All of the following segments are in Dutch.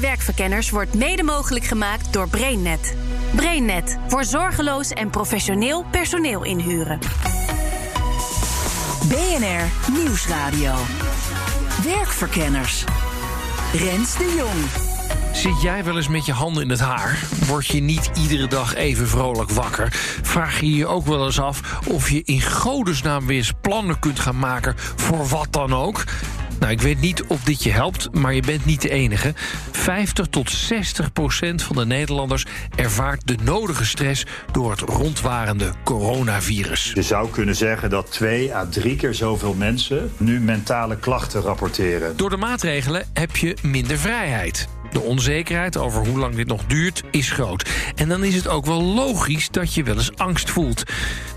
Werkverkenners wordt mede mogelijk gemaakt door BrainNet. BrainNet voor zorgeloos en professioneel personeel inhuren. BNR Nieuwsradio. Werkverkenners. Rens de Jong. Zit jij wel eens met je handen in het haar? Word je niet iedere dag even vrolijk wakker? Vraag je je ook wel eens af of je in godesnaam weer eens plannen kunt gaan maken voor wat dan ook? Nou, ik weet niet of dit je helpt, maar je bent niet de enige. 50 tot 60 procent van de Nederlanders ervaart de nodige stress door het rondwarende coronavirus. Je zou kunnen zeggen dat twee à drie keer zoveel mensen nu mentale klachten rapporteren. Door de maatregelen heb je minder vrijheid. De onzekerheid over hoe lang dit nog duurt is groot. En dan is het ook wel logisch dat je wel eens angst voelt.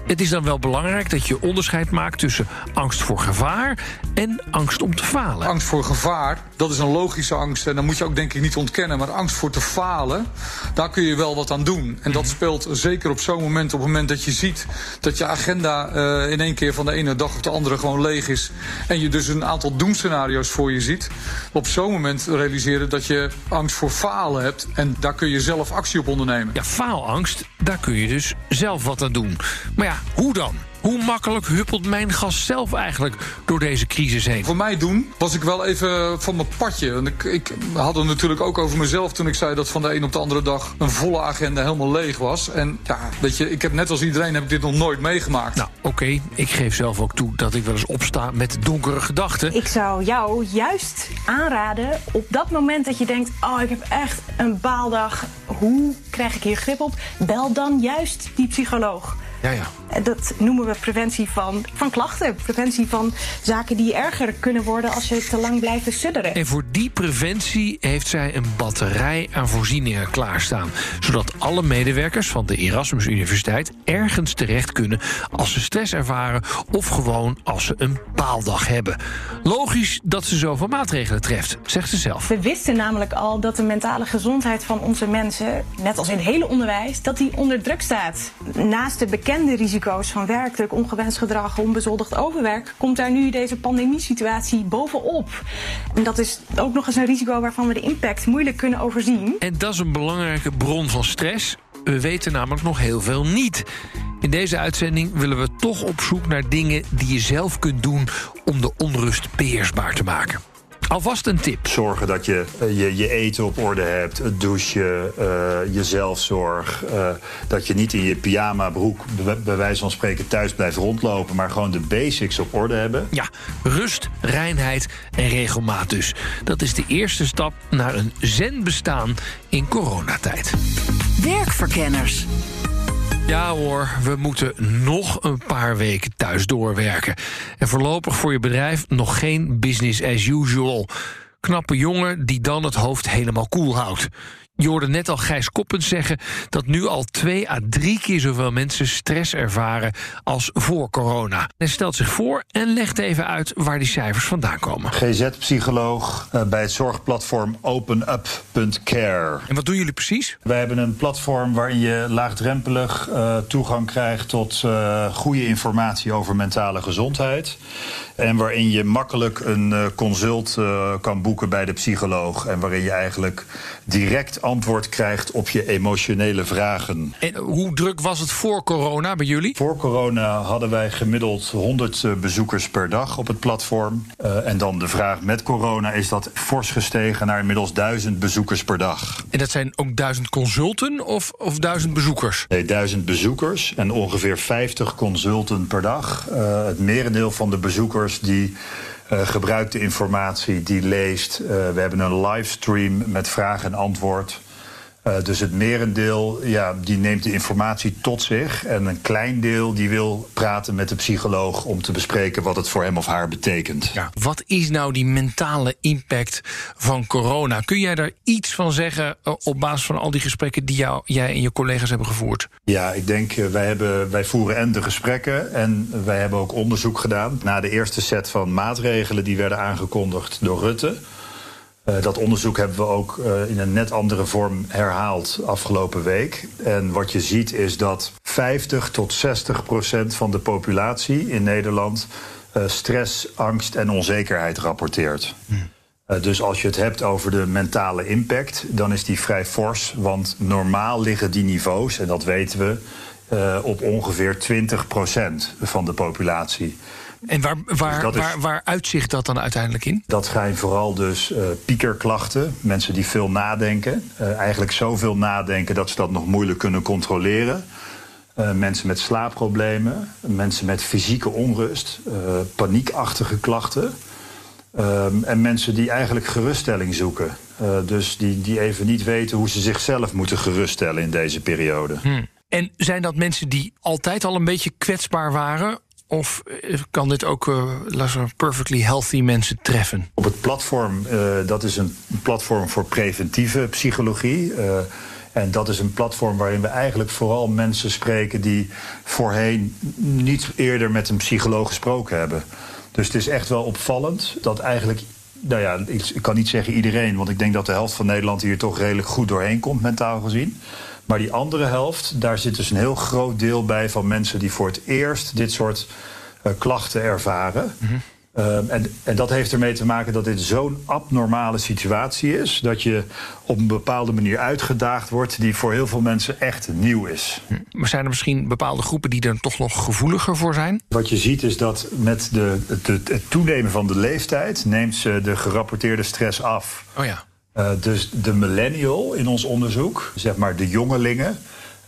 Het is dan wel belangrijk dat je onderscheid maakt tussen angst voor gevaar en angst om te falen. Angst voor gevaar, dat is een logische angst. En dan moet je ook denk ik niet ontkennen. Maar angst voor te falen, daar kun je wel wat aan doen. En dat speelt zeker op zo'n moment, op het moment dat je ziet dat je agenda uh, in één keer van de ene dag op de andere gewoon leeg is. En je dus een aantal doemscenario's voor je ziet. Op zo'n moment realiseren dat je angst voor falen hebt. En daar kun je zelf actie op ondernemen. Ja, faalangst, daar kun je dus zelf wat aan doen. Maar ja, hoe dan? Hoe makkelijk huppelt mijn gast zelf eigenlijk door deze crisis heen? Voor mij doen was ik wel even van mijn padje. En ik, ik had het natuurlijk ook over mezelf toen ik zei dat van de een op de andere dag een volle agenda helemaal leeg was. En ja, weet je, ik heb net als iedereen heb ik dit nog nooit meegemaakt. Nou, oké, ik geef zelf ook toe dat ik wel eens opsta met donkere gedachten. Ik zou jou juist aanraden op dat moment dat je denkt: oh, ik heb echt een baaldag. Hoe krijg ik hier grip op? Bel dan juist die psycholoog. Ja, ja. Dat noemen we preventie van, van klachten. Preventie van zaken die erger kunnen worden als je te lang blijft sudderen. En voor die preventie heeft zij een batterij aan voorzieningen klaarstaan. Zodat alle medewerkers van de Erasmus Universiteit ergens terecht kunnen als ze stress ervaren of gewoon als ze een paaldag hebben. Logisch dat ze zoveel maatregelen treft, zegt ze zelf. We wisten namelijk al dat de mentale gezondheid van onze mensen, net als in het hele onderwijs, dat die onder druk staat. Naast de bekende risico's van werkdruk, ongewenst gedrag, onbezoldigd overwerk, komt daar nu deze pandemiesituatie bovenop. En dat is ook nog eens een risico waarvan we de impact moeilijk kunnen overzien. En dat is een belangrijke bron van stress. We weten namelijk nog heel veel niet. In deze uitzending willen we toch op zoek naar dingen die je zelf kunt doen om de onrust beheersbaar te maken. Alvast een tip. Zorgen dat je uh, je, je, eten op orde hebt, het douchen, uh, je zelfzorg. Uh, dat je niet in je pyjama broek, bij, bij wijze van spreken, thuis blijft rondlopen, maar gewoon de basics op orde hebben. Ja, rust, reinheid en regelmaat dus. Dat is de eerste stap naar een zen bestaan in coronatijd. Werkverkenners. Ja hoor, we moeten nog een paar weken thuis doorwerken. En voorlopig voor je bedrijf nog geen business as usual. Knappe jongen die dan het hoofd helemaal koel houdt. Je hoorde net al Gijs Koppens zeggen dat nu al twee à drie keer zoveel mensen stress ervaren als voor corona. Hij stelt zich voor en legt even uit waar die cijfers vandaan komen. GZ-psycholoog uh, bij het zorgplatform openup.care. En wat doen jullie precies? Wij hebben een platform waarin je laagdrempelig uh, toegang krijgt tot uh, goede informatie over mentale gezondheid. En waarin je makkelijk een consult kan boeken bij de psycholoog. En waarin je eigenlijk direct antwoord krijgt op je emotionele vragen. En hoe druk was het voor corona bij jullie? Voor corona hadden wij gemiddeld 100 bezoekers per dag op het platform. Uh, en dan de vraag met corona is dat fors gestegen naar inmiddels 1000 bezoekers per dag. En dat zijn ook 1000 consulten of, of 1000 bezoekers? Nee, 1000 bezoekers en ongeveer 50 consulten per dag. Uh, het merendeel van de bezoekers die uh, gebruikt de informatie, die leest. Uh, we hebben een livestream met vraag en antwoord. Uh, dus het merendeel ja, die neemt de informatie tot zich. En een klein deel die wil praten met de psycholoog om te bespreken wat het voor hem of haar betekent. Ja, wat is nou die mentale impact van corona? Kun jij daar iets van zeggen uh, op basis van al die gesprekken die jou, jij en je collega's hebben gevoerd? Ja, ik denk uh, wij, hebben, wij voeren en de gesprekken en wij hebben ook onderzoek gedaan. Na de eerste set van maatregelen die werden aangekondigd door Rutte. Uh, dat onderzoek hebben we ook uh, in een net andere vorm herhaald afgelopen week. En wat je ziet is dat 50 tot 60 procent van de populatie in Nederland uh, stress, angst en onzekerheid rapporteert. Hmm. dus als je het hebt over de mentale impact, dan is die vrij fors. Want normaal liggen die niveaus, en dat weten we, op ongeveer 20 procent van de populatie. En waar, waar, dus is, waar, waar uitzicht dat dan uiteindelijk in? Dat zijn vooral dus uh, piekerklachten. Mensen die veel nadenken. Uh, eigenlijk zoveel nadenken dat ze dat nog moeilijk kunnen controleren. Uh, mensen met slaapproblemen. Mensen met fysieke onrust. paniekachtige klachten. Ehm, en mensen die eigenlijk geruststelling zoeken. dus die, die even niet weten hoe ze zichzelf moeten geruststellen in deze periode. Hmm. En zijn dat mensen die altijd al een beetje kwetsbaar waren? Of kan dit ook uh, perfectly healthy mensen treffen? Op het platform, uh, dat is een platform voor preventieve psychologie. En dat is een platform waarin we eigenlijk vooral mensen spreken die voorheen niet eerder met een psycholoog gesproken hebben. Dus het is echt wel opvallend dat eigenlijk. Nou ja, ik kan niet zeggen iedereen, want ik denk dat de helft van Nederland hier toch redelijk goed doorheen komt, mentaal gezien. Maar die andere helft, daar zit dus een heel groot deel bij van mensen die voor het eerst dit soort uh, klachten ervaren. Mm -hmm. um, en, en dat heeft ermee te maken dat dit zo'n abnormale situatie is. Dat je op een bepaalde manier uitgedaagd wordt, die voor heel veel mensen echt nieuw is. Maar zijn er misschien bepaalde groepen die er toch nog gevoeliger voor zijn? Wat je ziet is dat met de, het, het toenemen van de leeftijd neemt ze de gerapporteerde stress af. Oh ja. Uh, dus de millennial in ons onderzoek, zeg maar de jongelingen,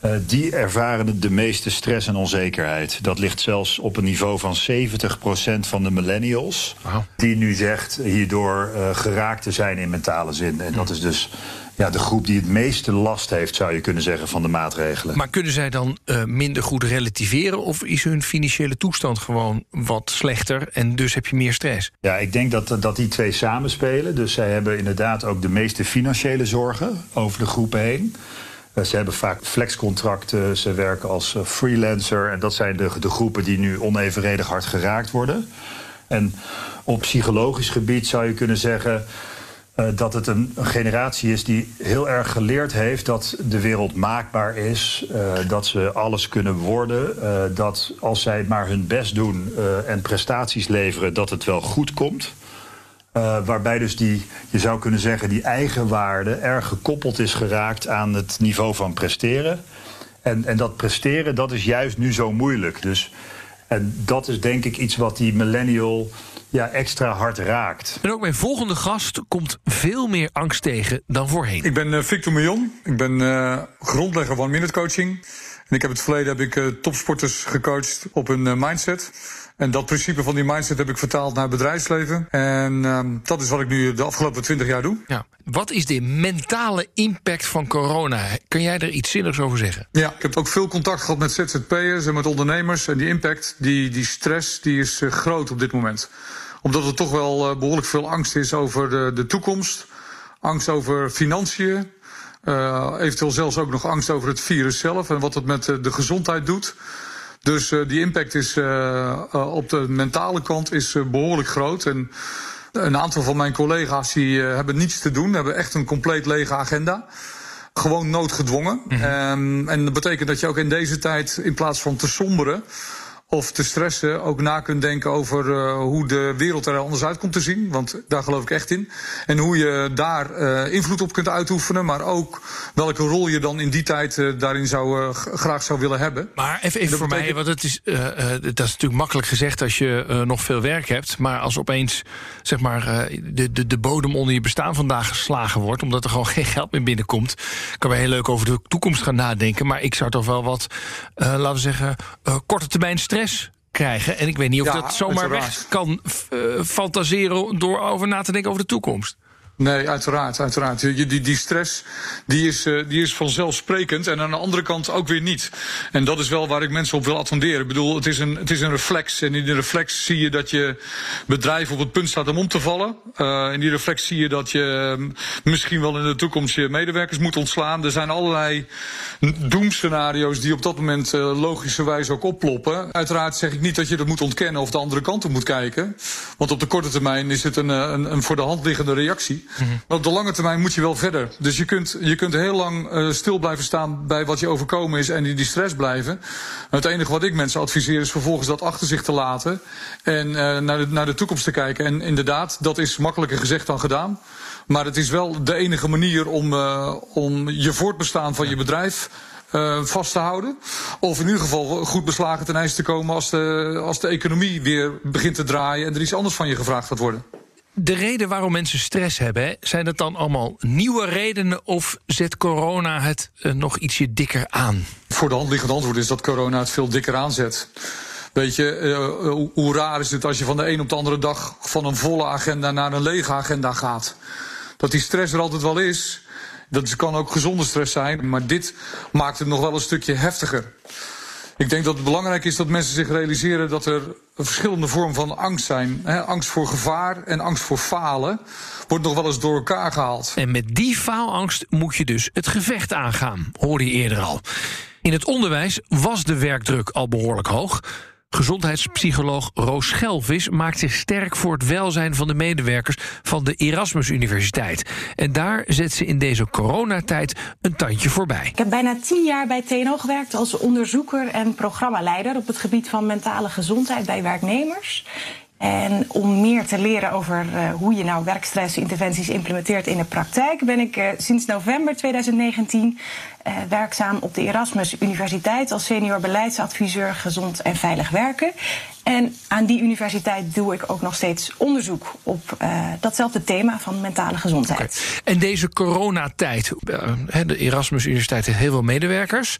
uh, die ervaren de meeste stress en onzekerheid. Dat ligt zelfs op een niveau van 70% van de millennials, wow. die nu zegt hierdoor uh, geraakt te zijn in mentale zin. En dat is dus ja, de groep die het meeste last heeft, zou je kunnen zeggen, van de maatregelen. Maar kunnen zij dan uh, minder goed relativeren? Of is hun financiële toestand gewoon wat slechter en dus heb je meer stress? Ja, ik denk dat, dat die twee samenspelen. Dus zij hebben inderdaad ook de meeste financiële zorgen over de groepen heen. Uh, ze hebben vaak flexcontracten, ze werken als uh, freelancer. En dat zijn de, de groepen die nu onevenredig hard geraakt worden. En op psychologisch gebied zou je kunnen zeggen. Uh, dat het een, generatie is die heel erg geleerd heeft dat de wereld maakbaar is. Dat ze alles kunnen worden. Dat als zij maar hun best doen en prestaties leveren, dat het wel goed komt. Waarbij dus die, je zou kunnen zeggen, die eigenwaarde erg gekoppeld is geraakt aan het niveau van presteren. En, en dat presteren, dat is juist nu zo moeilijk. Dus, en dat is denk ik iets wat die millennial ja, extra hard raakt. En ook mijn volgende gast komt veel meer angst tegen dan voorheen. Ik ben uh, Victor Millon. Ik ben uh, grondlegger van Minute Coaching. En ik heb het verleden heb ik uh, topsporters gecoacht op hun mindset. En dat principe van die mindset heb ik vertaald naar bedrijfsleven. En um, dat is wat ik nu de afgelopen twintig jaar doe. Ja. Wat is de mentale impact van corona? Kun jij er iets zinnigs over zeggen? Ja, ik heb ook veel contact gehad met ZZP'ers en met ondernemers. En die impact, die, die stress, die is uh, groot op dit moment. Omdat er toch wel uh, behoorlijk veel angst is over de, de toekomst. Angst over financiën. Uh, eventueel zelfs ook nog angst over het virus zelf en wat het met de gezondheid doet. Dus uh, die impact is uh, uh, op de mentale kant is behoorlijk groot. En een aantal van mijn collega's die hebben niets te doen, hebben echt een compleet lege agenda. Gewoon noodgedwongen. Mm -hmm. um, en dat betekent dat je ook in deze tijd, in plaats van te somberen of te stressen ook na kunt denken over uh, hoe de wereld er anders uit komt te zien. Want daar geloof ik echt in. En hoe je daar uh, invloed op kunt uitoefenen. Maar ook welke rol je dan in die tijd uh, daarin zou, graag zou willen hebben. Maar even, even voor betekent... mij, want het is, dat is natuurlijk makkelijk gezegd als je nog veel werk hebt. Maar als opeens zeg maar, de, de, de bodem onder je bestaan vandaag geslagen wordt. Omdat er gewoon geen geld meer binnenkomt. Kan we heel leuk over de toekomst gaan nadenken. Maar ik zou toch wel wat, laten we zeggen, korte termijn stress krijgen. En ik weet niet of ja, dat zomaar weg kan uh, fantaseren door over na te denken over de toekomst. Nee, uiteraard, uiteraard. Die, die, stress die is, uh, die is vanzelfsprekend en aan de andere kant ook weer niet. En dat is wel waar ik mensen op wil attenderen. Ik bedoel, het is een, het is een reflex. En in die reflex zie je dat je bedrijf op het punt staat om om te vallen. Uh, in die reflex zie je dat je uh, misschien wel in de toekomst je medewerkers moet ontslaan. Er zijn allerlei doemscenario's die op dat moment logischerwijs ook opploppen. Uiteraard zeg ik niet dat je dat moet ontkennen of de andere kant op moet kijken. Want op de korte termijn is het een, een, een voor de hand liggende reactie. Mm -hmm. Maar op de lange termijn moet je wel verder. Dus je kunt, je kunt heel lang uh, stil blijven staan bij wat je overkomen is en in die stress blijven. Het enige wat ik mensen adviseer is vervolgens dat achter zich te laten en uh, naar, de, naar de toekomst te kijken. En inderdaad, dat is makkelijker gezegd dan gedaan. Maar het is wel de enige manier om, uh, om je voortbestaan van je bedrijf uh, vast te houden. Of in ieder geval goed beslagen ten ijs te komen als de, als de economie weer begint te draaien en er iets anders van je gevraagd gaat worden. De reden waarom mensen stress hebben, zijn het dan allemaal nieuwe redenen of zet corona het uh, nog ietsje dikker aan? Voor de hand liggende antwoord is dat corona het veel dikker aanzet. Weet je, uh, hoe, hoe raar is het als je van de een op de andere dag van een volle agenda naar een lege agenda gaat? Dat die stress er altijd wel is. Dat kan ook gezonde stress zijn, maar dit maakt het nog wel een stukje heftiger. Ik denk dat het belangrijk is dat mensen zich realiseren dat er verschillende vormen van angst zijn. Angst voor gevaar en angst voor falen wordt nog wel eens door elkaar gehaald. En met die faalangst moet je dus het gevecht aangaan, hoorde je eerder al. In het onderwijs was de werkdruk al behoorlijk hoog. Gezondheidspsycholoog Roos Schelvis maakt zich sterk voor het welzijn van de medewerkers van de Erasmus Universiteit. En daar zet ze in deze coronatijd een tandje voorbij. Ik heb bijna tien jaar bij TNO gewerkt als onderzoeker en programmaleider op het gebied van mentale gezondheid bij werknemers. En om meer te leren over uh, hoe je nou werkstressinterventies implementeert in de praktijk, ben ik uh, sinds november 2019 uh, werkzaam op de Erasmus Universiteit als senior beleidsadviseur gezond en veilig werken. En aan die universiteit doe ik ook nog steeds onderzoek op datzelfde thema van mentale gezondheid. Okay. En deze coronatijd, de Erasmus Universiteit heeft heel veel medewerkers.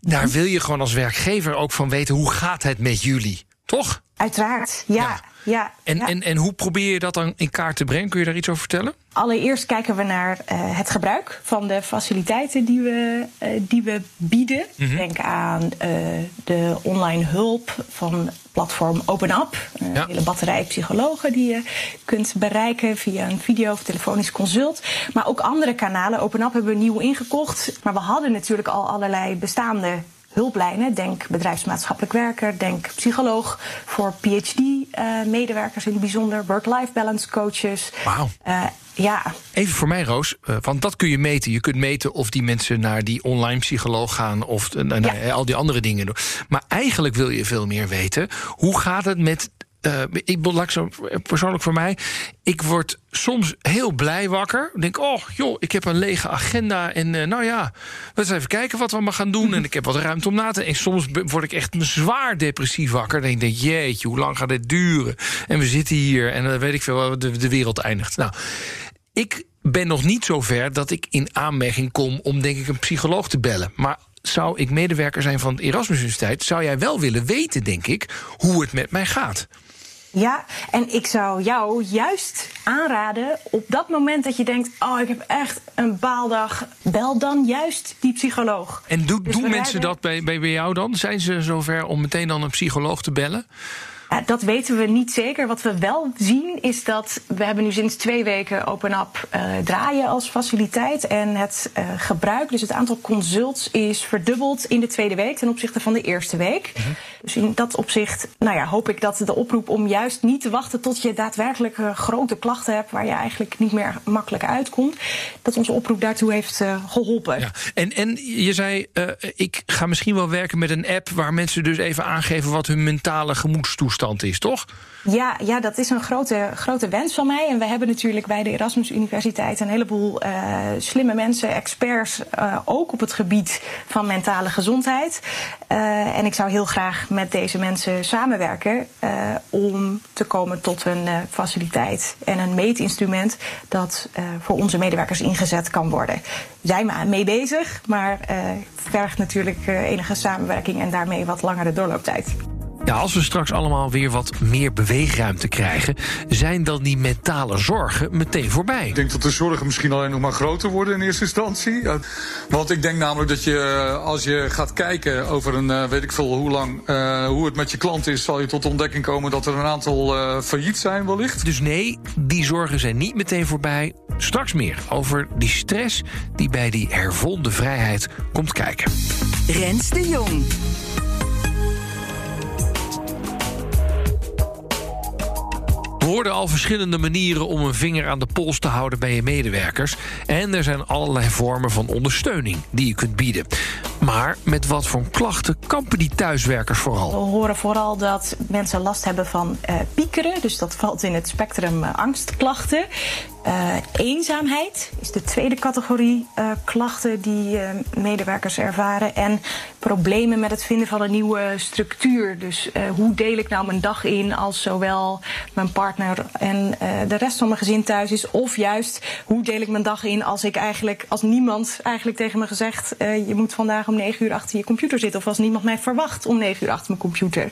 Daar wil je gewoon als werkgever ook van weten hoe gaat het met jullie, toch? Uiteraard, ja. ja. ja en, ja. En, en hoe probeer je dat dan in kaart te brengen? Kun je daar iets over vertellen? Allereerst kijken we naar uh, het gebruik van de faciliteiten die we, uh, die we bieden. Mm -hmm. Denk aan uh, de online hulp van platform OpenUp. Een ja. hele batterij psychologen die je kunt bereiken via een video of telefonisch consult. Maar ook andere kanalen. OpenUp hebben we nieuw ingekocht. Maar we hadden natuurlijk al allerlei bestaande hulplijnen. Denk bedrijfsmaatschappelijk werker, denk psycholoog voor PhD-medewerkers uh, in het bijzonder, work-life balance coaches. Wauw. Uh, ja. Even voor mij, Roos, uh, want dat kun je meten. Je kunt meten of die mensen naar die online psycholoog gaan of naar ja. al die andere dingen doen. Maar eigenlijk wil je veel meer weten. Hoe gaat het met uh, ik laat zo persoonlijk voor mij. Ik word soms heel blij wakker. Ik denk, oh joh, ik heb een lege agenda. En uh, nou ja, we eens even kijken wat we maar gaan doen. En ik heb wat ruimte om na te En soms word ik echt zwaar depressief wakker. Ik denk, jeetje, hoe lang gaat dit duren? En we zitten hier en dan weet ik veel, de, de wereld eindigt. Nou, ik ben nog niet zo ver dat ik in aanmerking kom om denk ik een psycholoog te bellen. Maar zou ik medewerker zijn van de Erasmus Universiteit, zou jij wel willen weten, denk ik, hoe het met mij gaat. Ja, en ik zou jou juist aanraden op dat moment dat je denkt: Oh, ik heb echt een baaldag. Bel dan juist die psycholoog. En do, dus doen mensen rijden... dat bij, bij, jou dan? Zijn ze zover om meteen dan een psycholoog te bellen? Ja, dat weten we niet zeker. Wat we wel zien is dat we hebben nu sinds twee weken OpenUp uh, draaien als faciliteit. En het uh, gebruik, dus het aantal consults, is verdubbeld in de tweede week ten opzichte van de eerste week. Mm -hmm. Dus in dat opzicht nou ja, hoop ik dat de oproep om juist niet te wachten tot je daadwerkelijk uh, grote klachten hebt waar je eigenlijk niet meer makkelijk uitkomt, dat onze oproep daartoe heeft geholpen. Ja. En, en je zei, ik ga misschien wel werken met een app waar mensen dus even aangeven wat hun mentale gemoedstoestand is, toch? Ja, ja, dat is een grote, grote wens van mij. En we hebben natuurlijk bij de Erasmus Universiteit een heleboel uh, slimme mensen, experts, uh, ook op het gebied van mentale gezondheid. En ik zou heel graag met deze mensen samenwerken om te komen tot een faciliteit en een meetinstrument dat voor onze medewerkers ingezet kan worden. Zijn we mee bezig, maar vergt natuurlijk enige samenwerking en daarmee wat langere doorlooptijd. Ja, als we straks allemaal weer wat meer beweegruimte krijgen, zijn dan die mentale zorgen meteen voorbij. Ik denk dat de zorgen misschien alleen nog maar groter worden in eerste instantie. Want ik denk namelijk dat je, eh, als je gaat kijken over een, eh, weet ik veel hoe lang, eh, hoe het met je klant is, zal je tot de ontdekking komen dat er een aantal eh, failliet zijn wellicht. Dus nee, die zorgen zijn niet meteen voorbij. Straks meer over die stress die bij die hervonden vrijheid komt kijken. Rens de Jong. We hoorden al verschillende manieren om een vinger aan de pols te houden bij je medewerkers. En er zijn allerlei vormen van ondersteuning die je kunt bieden. Maar met wat voor klachten kampen die thuiswerkers We vooral? horen vooral dat mensen last hebben van eh, piekeren. Dus dat valt in het spectrum eh, angstklachten. Eh, eenzaamheid is de tweede categorie klachten die medewerkers ervaren. En problemen met het vinden van een nieuwe structuur. Dus hoe deel ik nou mijn dag in als zowel mijn partner en de rest van mijn gezin thuis is. Of juist hoe deel ik mijn dag in als ik eigenlijk als niemand eigenlijk tegen me gezegd je moet vandaag om negen uur achter je computer zitten. Of als niemand mij verwacht om negen uur achter mijn computer.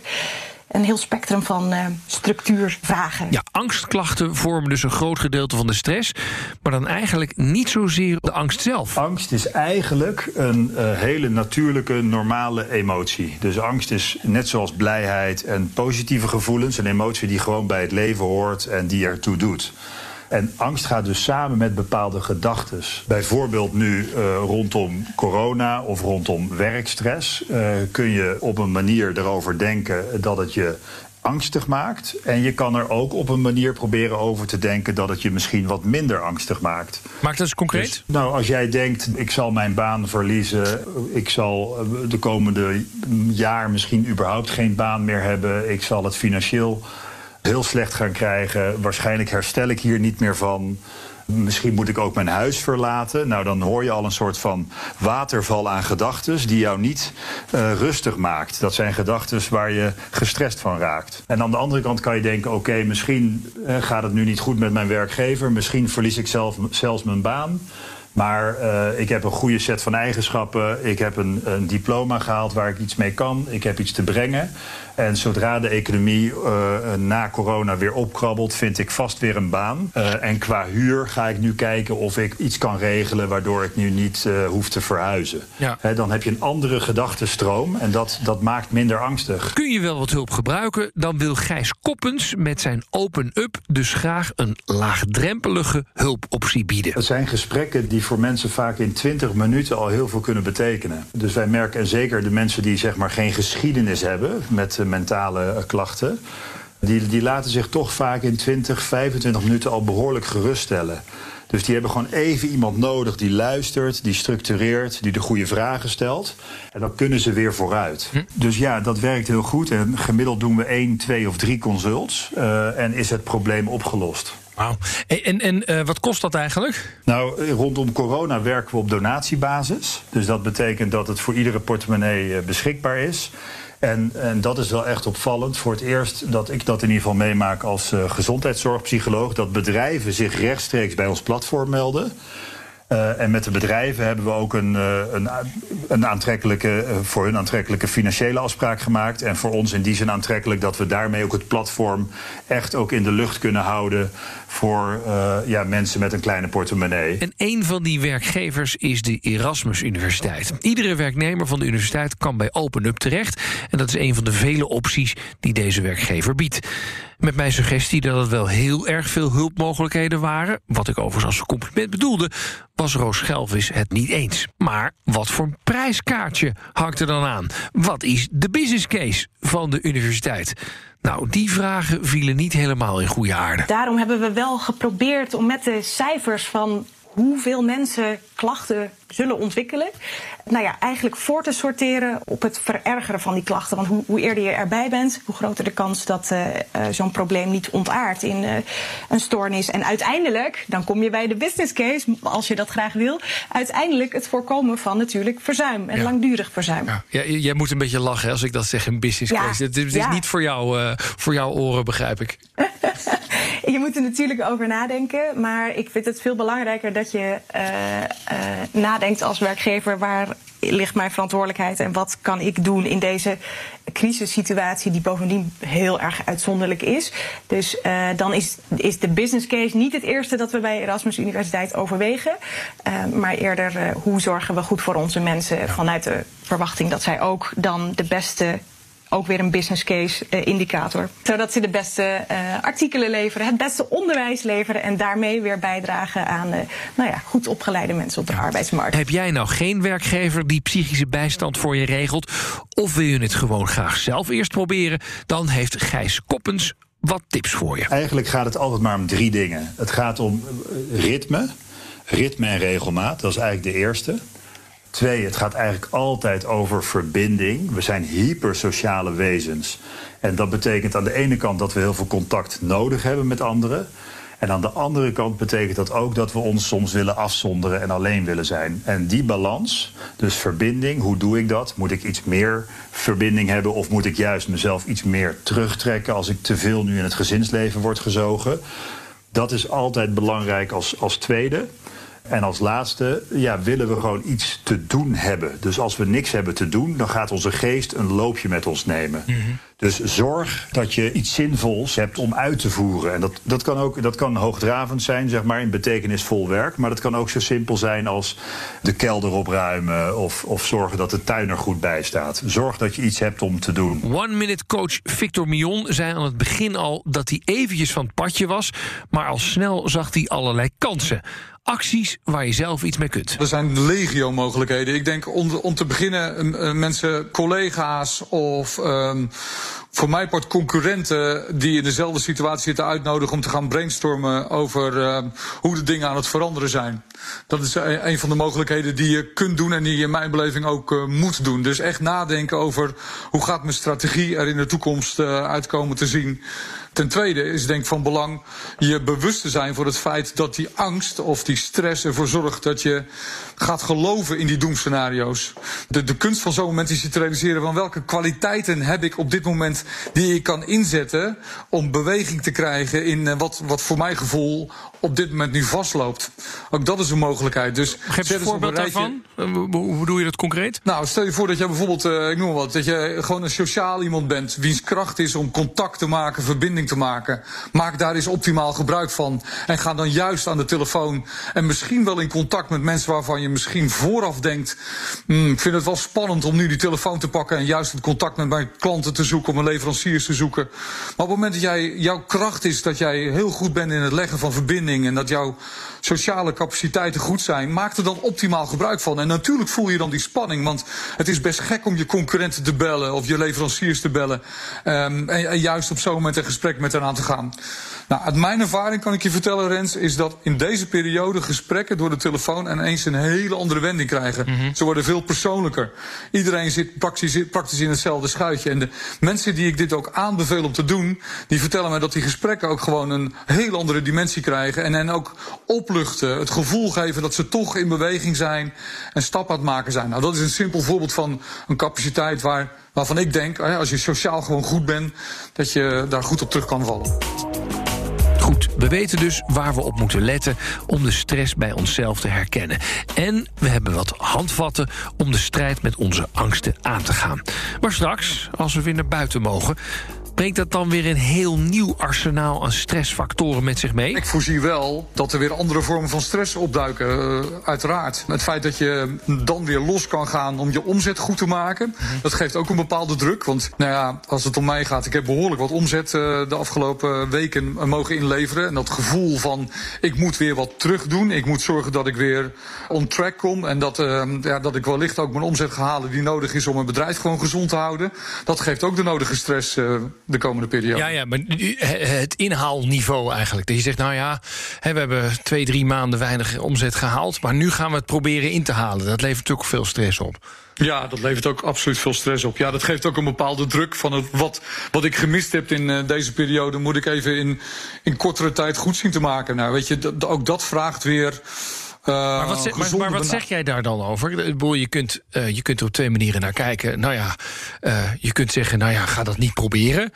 Een heel spectrum van eh, structuurvragen. Ja, angstklachten vormen dus een groot gedeelte van de stress. Maar dan eigenlijk niet zozeer de angst zelf. Angst is eigenlijk een eh, hele natuurlijke, normale emotie. Dus angst is net zoals blijheid en positieve gevoelens... een emotie die gewoon bij het leven hoort en die ertoe doet. En angst gaat dus samen met bepaalde gedachten. Bijvoorbeeld nu eh, rondom corona of rondom werkstress... eh, kun je op een manier erover denken dat het je angstig maakt. En je kan er ook op een manier proberen over te denken... dat het je misschien wat minder angstig maakt. Maak dat eens concreet. Dus, nou, als jij denkt, ik zal mijn baan verliezen, ik zal eh, de komende jaar misschien überhaupt geen baan meer hebben, ik zal het financieel heel slecht gaan krijgen, waarschijnlijk herstel ik hier niet meer van. Misschien moet ik ook mijn huis verlaten. Nou, dan hoor je al een soort van waterval aan gedachten die jou niet eh, rustig maakt. Dat zijn gedachten waar je gestrest van raakt. En aan de andere kant kan je denken: oké, misschien eh, gaat het nu niet goed met mijn werkgever. Misschien verlies ik zelf, zelfs mijn baan. Maar eh, ik heb een goede set van eigenschappen. Ik heb een, een, diploma gehaald waar ik iets mee kan. Ik heb iets te brengen. En zodra de economie uh, na corona weer opkrabbelt, vind ik vast weer een baan. Uh, en qua huur ga ik nu kijken of ik iets kan regelen waardoor ik nu niet uh, hoef te verhuizen. Ja. He, dan heb je een andere gedachtenstroom en dat, dat maakt minder angstig. Kun je wel wat hulp gebruiken, dan wil Gijs Koppens met zijn Open Up dus graag een laagdrempelige hulpoptie bieden. Het zijn gesprekken die voor mensen vaak in 20 minuten al heel veel kunnen betekenen. Dus wij merken, en zeker de mensen die zeg maar geen geschiedenis hebben met mentale klachten. Die, die laten zich toch vaak in 20, 25 minuten al behoorlijk geruststellen. Dus die hebben gewoon even iemand nodig die luistert, die structureert, die de goede vragen stelt. En dan kunnen ze weer vooruit. Hm? Dus ja, dat werkt heel goed. En gemiddeld doen we één, twee of drie consults. Uh, en is het probleem opgelost. En, en uh, wat kost dat eigenlijk? Nou, rondom corona werken we op donatiebasis. Dus dat betekent dat het voor iedere portemonnee uh, beschikbaar is. En, en, dat is wel echt opvallend. Voor het eerst dat ik dat in ieder geval meemaak als uh, gezondheidszorgpsycholoog. Dat bedrijven zich rechtstreeks bij ons platform melden. En met de bedrijven hebben we ook een, een, aantrekkelijke, voor hun aantrekkelijke financiële afspraak gemaakt. En voor ons in die zin aantrekkelijk dat we daarmee ook het platform echt ook in de lucht kunnen houden voor ja, mensen met een kleine portemonnee. En een van die werkgevers is de Erasmus Universiteit. Iedere werknemer van de universiteit kan bij OpenUp terecht. En dat is een van de vele opties die deze werkgever biedt. Met mijn suggestie dat het wel heel erg veel hulpmogelijkheden waren, wat ik overigens als compliment bedoelde, was Roos Schelvis het niet eens. Maar wat voor een prijskaartje hangt er dan aan? Wat is de business case van de universiteit? Nou, die vragen vielen niet helemaal in goede aarde. Daarom hebben we wel geprobeerd om met de cijfers van hoeveel mensen klachten zullen ontwikkelen. Nou ja, eigenlijk voor te sorteren op het verergeren van die klachten. Want hoe, hoe eerder je erbij bent, hoe groter de kans dat uh, uh, zo'n probleem niet ontaart in uh, een stoornis. En uiteindelijk, dan kom je bij de business case, als je dat graag wil. Uiteindelijk het voorkomen van natuurlijk verzuim en ja. langdurig verzuim. Ja. ja. jij moet een beetje lachen als ik dat zeg, een business case. Het, het is niet voor, jou, voor jouw oren, begrijp ik. je moet er natuurlijk over nadenken. Maar ik vind het veel belangrijker dat je nadenkt als werkgever waar ligt mijn verantwoordelijkheid en wat kan ik doen in deze crisissituatie, die bovendien heel erg uitzonderlijk is. Dus uh, dan is, is de business case niet het eerste dat we bij Erasmus Universiteit overwegen, uh, maar eerder uh, hoe zorgen we goed voor onze mensen vanuit de verwachting dat zij ook dan de beste ook weer een business case uh, indicator. Zodat ze de beste uh, artikelen leveren, het beste onderwijs leveren en daarmee weer bijdragen aan uh, nou ja, goed opgeleide mensen op de ja. arbeidsmarkt. Heb jij nou geen werkgever die psychische bijstand voor je regelt? Of wil je het gewoon graag zelf eerst proberen? Dan heeft Gijs Koppens wat tips voor je. Eigenlijk gaat het altijd maar om drie dingen. Het gaat om ritme, ritme en regelmaat. Dat is eigenlijk de eerste. Twee, het gaat eigenlijk altijd over verbinding. We zijn hypersociale wezens. En dat betekent aan de ene kant dat we heel veel contact nodig hebben met anderen. En aan de andere kant betekent dat ook dat we ons soms willen afzonderen en alleen willen zijn. En die balans, dus verbinding, hoe doe ik dat? Moet ik iets meer verbinding hebben of moet ik juist mezelf iets meer terugtrekken als ik te veel nu in het gezinsleven word gezogen? Dat is altijd belangrijk als, als tweede. En als laatste ja, willen we gewoon iets te doen hebben. Dus als we niks hebben te doen, dan gaat onze geest een loopje met ons nemen. Mm -hmm. Dus zorg dat je iets zinvols hebt om uit te voeren. En dat, dat, kan ook dat kan hoogdravend zijn, zeg maar, in betekenisvol werk. Maar dat kan ook zo simpel zijn als de kelder opruimen... of, of zorgen dat de tuin er goed bij staat. Zorg dat je iets hebt om te doen. One-minute coach Victor Mion zei aan het begin al... dat hij eventjes van het padje was, maar al snel zag hij allerlei kansen acties waar je zelf iets mee kunt. Er zijn legio mogelijkheden. Ik denk om, om te beginnen uh, mensen, collega's of um, voor mij part concurrenten die in dezelfde situatie zitten uitnodigen om te gaan brainstormen over uh, hoe de dingen aan het veranderen zijn. Dat is een, van de mogelijkheden die je kunt doen en die je in mijn beleving ook uh, moet doen. Dus echt nadenken over hoe gaat mijn strategie er in de toekomst uh, uitkomen te zien. Ten tweede is denk ik van belang je bewust te zijn voor het feit dat die angst of die stress ervoor zorgt dat je gaat geloven in die doemscenario's. De, de kunst van zo'n moment is je te realiseren van welke kwaliteiten heb ik op dit moment die ik kan inzetten om beweging te krijgen in uh, wat, wat voor mijn gevoel op dit moment nu vastloopt. Ook dat is een mogelijkheid. Dus Geef een voorbeeld daarvan. Hoe doe je dat concreet? Nou, stel je voor dat je bijvoorbeeld, uh, ik noem wat, dat je gewoon een sociaal iemand bent, wiens kracht is om contact te maken, verbinding te maken. Maak daar eens optimaal gebruik van. En ga dan juist aan de telefoon en misschien wel in contact met mensen waarvan je misschien vooraf denkt: hmm, ik vind het wel spannend om nu die telefoon te pakken en juist het contact met mijn klanten te zoeken, om mijn leveranciers te zoeken. Maar op het moment dat jij, jouw kracht is dat jij heel goed bent in het leggen van verbinding en dat jouw sociale capaciteiten goed zijn, maak er dan optimaal gebruik van. En natuurlijk voel je dan die spanning, want het is best gek om je concurrenten te bellen of je leveranciers te bellen. Um, en, en, juist op zo'n moment een gesprek met hen aan te gaan. Nou, uit mijn ervaring kan ik je vertellen, Rens, is dat in deze periode gesprekken door de telefoon ineens een hele andere wending krijgen. Mm -hmm. Ze worden veel persoonlijker. Iedereen zit praktisch, praktisch in hetzelfde schuitje. En de mensen die ik dit ook aanbeveel om te doen, die vertellen mij dat die gesprekken ook gewoon een hele andere dimensie krijgen. En hen ook opluchten, het gevoel geven dat ze toch in beweging zijn en stap aan het maken zijn. Nou, dat is een simpel voorbeeld van een capaciteit waar, waarvan ik denk, als je sociaal gewoon goed bent, dat je daar goed op terug kan vallen. Goed, we weten dus waar we op moeten letten om de stress bij onszelf te herkennen. En we hebben wat handvatten om de strijd met onze angsten aan te gaan. Maar straks, als we weer naar buiten mogen, brengt dat dan weer een heel nieuw arsenaal aan stressfactoren met zich mee? Ik voorzie wel dat er weer andere vormen van stress opduiken, uh, uiteraard. Het feit dat je dan weer los kan gaan om je omzet goed te maken, -hmm. dat geeft ook een bepaalde druk. Want nou ja, als het om mij gaat, ik heb behoorlijk wat omzet uh, de afgelopen weken mogen inleveren. En dat gevoel van ik moet weer wat terug doen. Ik moet zorgen dat ik weer on track kom. En dat, ja, dat ik wellicht ook mijn omzet ga halen die nodig is om mijn bedrijf gewoon gezond te houden. Dat geeft ook de nodige stress de komende periode. Ja, ja, maar het inhaalniveau eigenlijk. Dat je zegt, nou ja, we hebben twee, drie maanden weinig omzet gehaald... maar nu gaan we het proberen in te halen. Dat levert natuurlijk veel stress op. Ja, dat levert ook absoluut veel stress op. Ja, dat geeft ook een bepaalde druk van het, wat, wat ik gemist heb in uh, deze periode... moet ik even in, in kortere tijd goed zien te maken. Nou, weet je, ook dat vraagt weer... Maar, wat zeg, maar, maar wat zeg, jij daar dan over? Je kunt, uh, je kunt er op twee manieren naar kijken. Nou ja, uh, je kunt zeggen, nou ja, ga dat niet proberen.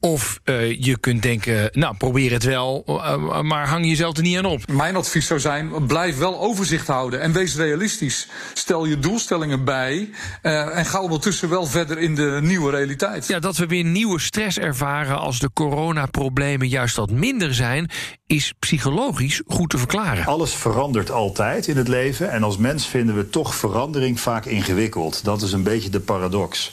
Of uh, je kunt denken, nou probeer het wel, uh, maar hang jezelf er niet aan op. Mijn advies zou zijn, blijf wel overzicht houden en wees realistisch. Stel je doelstellingen bij uh, en ga ondertussen wel verder in de nieuwe realiteit. Ja, dat we weer nieuwe stress ervaren als de coronaproblemen juist wat minder zijn, is psychologisch goed te verklaren. Alles verandert altijd in het leven en als mens vinden we toch verandering vaak ingewikkeld. Dat is een beetje de paradox.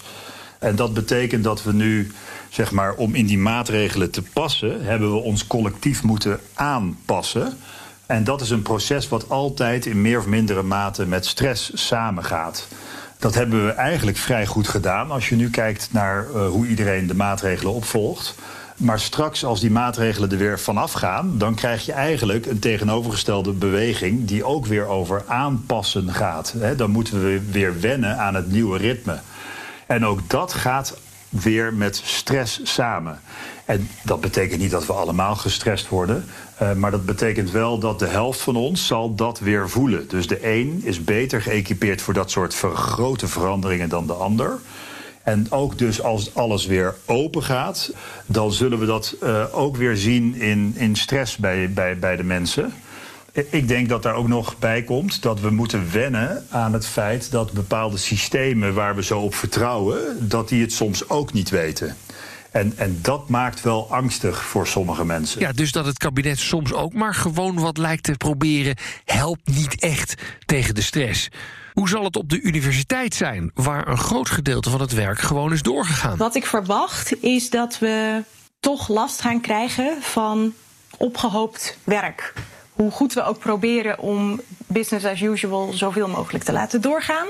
En dat betekent dat we nu, zeg maar, om in die maatregelen te passen, hebben we ons collectief moeten aanpassen. En dat is een proces wat altijd in meer of mindere mate met stress samengaat. Dat hebben we eigenlijk vrij goed gedaan als je nu kijkt naar uh, hoe iedereen de maatregelen opvolgt. Maar straks, als die maatregelen er weer vanaf gaan, dan krijg je eigenlijk een tegenovergestelde beweging die ook weer over aanpassen gaat. Dan moeten we weer wennen aan het nieuwe ritme. En ook dat gaat weer met stress samen. En dat betekent niet dat we allemaal gestrest worden. Uh, maar dat betekent wel dat de helft van ons zal dat weer voelen. Dus de een is beter geëquipeerd voor dat soort grote veranderingen dan de ander. En ook dus als alles weer open gaat, dan zullen we dat uh, ook weer zien in, in stress bij, bij, bij de mensen. Ik denk dat daar ook nog bij komt dat we moeten wennen aan het feit dat bepaalde systemen waar we zo op vertrouwen, dat die het soms ook niet weten. En, en dat maakt wel angstig voor sommige mensen. Ja, dus dat het kabinet soms ook maar gewoon wat lijkt te proberen, helpt niet echt tegen de stress. Hoe zal het op de universiteit zijn, waar een groot gedeelte van het werk gewoon is doorgegaan? Wat ik verwacht is dat we toch last gaan krijgen van opgehoopt werk hoe goed we ook proberen om business as usual zoveel mogelijk te laten doorgaan,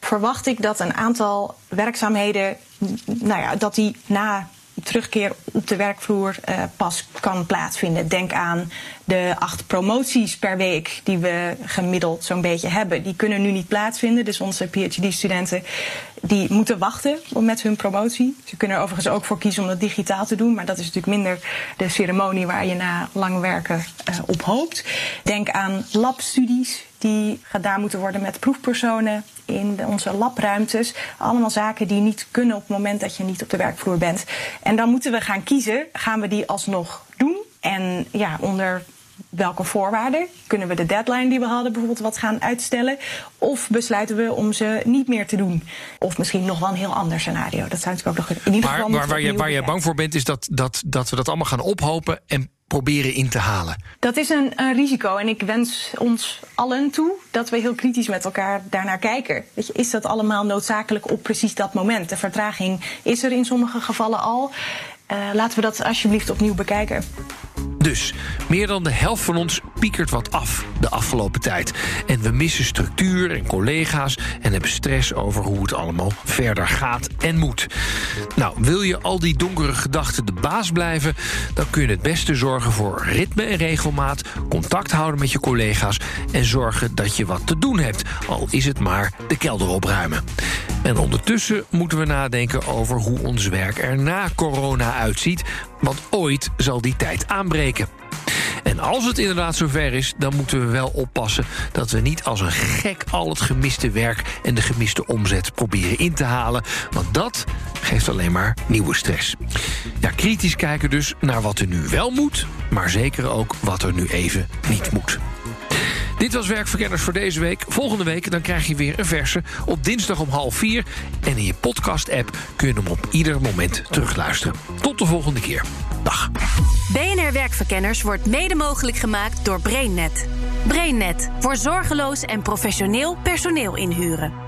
verwacht ik dat een aantal werkzaamheden, nou ja, dat die na terugkeer op de werkvloer uh, pas kan plaatsvinden. Denk aan de acht promoties per week die we gemiddeld zo'n beetje hebben. Die kunnen nu niet plaatsvinden. Dus onze PhD-studenten die moeten wachten met hun promotie. Ze kunnen er overigens ook voor kiezen om dat digitaal te doen. Maar dat is natuurlijk minder de ceremonie waar je na lang werken uh, op hoopt. Denk aan labstudies die gedaan moeten worden met proefpersonen in onze labruimtes. Allemaal zaken die niet kunnen op het moment dat je niet op de werkvloer bent. En dan moeten we gaan kiezen, gaan we die alsnog doen? En ja, onder welke voorwaarden? Kunnen we de deadline die we hadden bijvoorbeeld wat gaan uitstellen? Of besluiten we om ze niet meer te doen? Of misschien nog wel een heel ander scenario. Dat zou natuurlijk ook nog in ieder geval. Maar, maar waar, je, waar je bang voor bent, is dat, dat, dat we dat allemaal gaan ophopen en proberen in te halen? Dat is een, een, risico en ik wens ons allen toe dat we heel kritisch met elkaar daarnaar kijken. Weet je, is dat allemaal noodzakelijk op precies dat moment? De vertraging is er in sommige gevallen al. Uh, laten we dat alsjeblieft opnieuw bekijken. Dus meer dan de helft van ons piekert wat af de afgelopen tijd. En we missen structuur en collega's en hebben stress over hoe het allemaal verder gaat en moet. Nou, wil je al die donkere gedachten de baas blijven, dan kun je het beste zorgen voor ritme en regelmaat, contact houden met je collega's en zorgen dat je wat te doen hebt, al is het maar de kelder opruimen. En ondertussen moeten we nadenken over hoe ons werk er na corona uitziet, want ooit zal die tijd aanbreken. En als het inderdaad zover is, dan moeten we wel oppassen dat we niet als een gek al het gemiste werk en de gemiste omzet proberen in te halen. Want dat geeft alleen maar nieuwe stress. Ja, kritisch kijken dus naar wat er nu wel moet, maar zeker ook wat er nu even niet moet. Dit was Werkverkenners voor deze week. Volgende week dan krijg je weer een verse op dinsdag om half vier. En in je podcast-app kun je hem op ieder moment terugluisteren. Tot de volgende keer. Dag. BNR Werkverkenners wordt mede mogelijk gemaakt door BrainNet. BrainNet voor zorgeloos en professioneel personeel inhuren.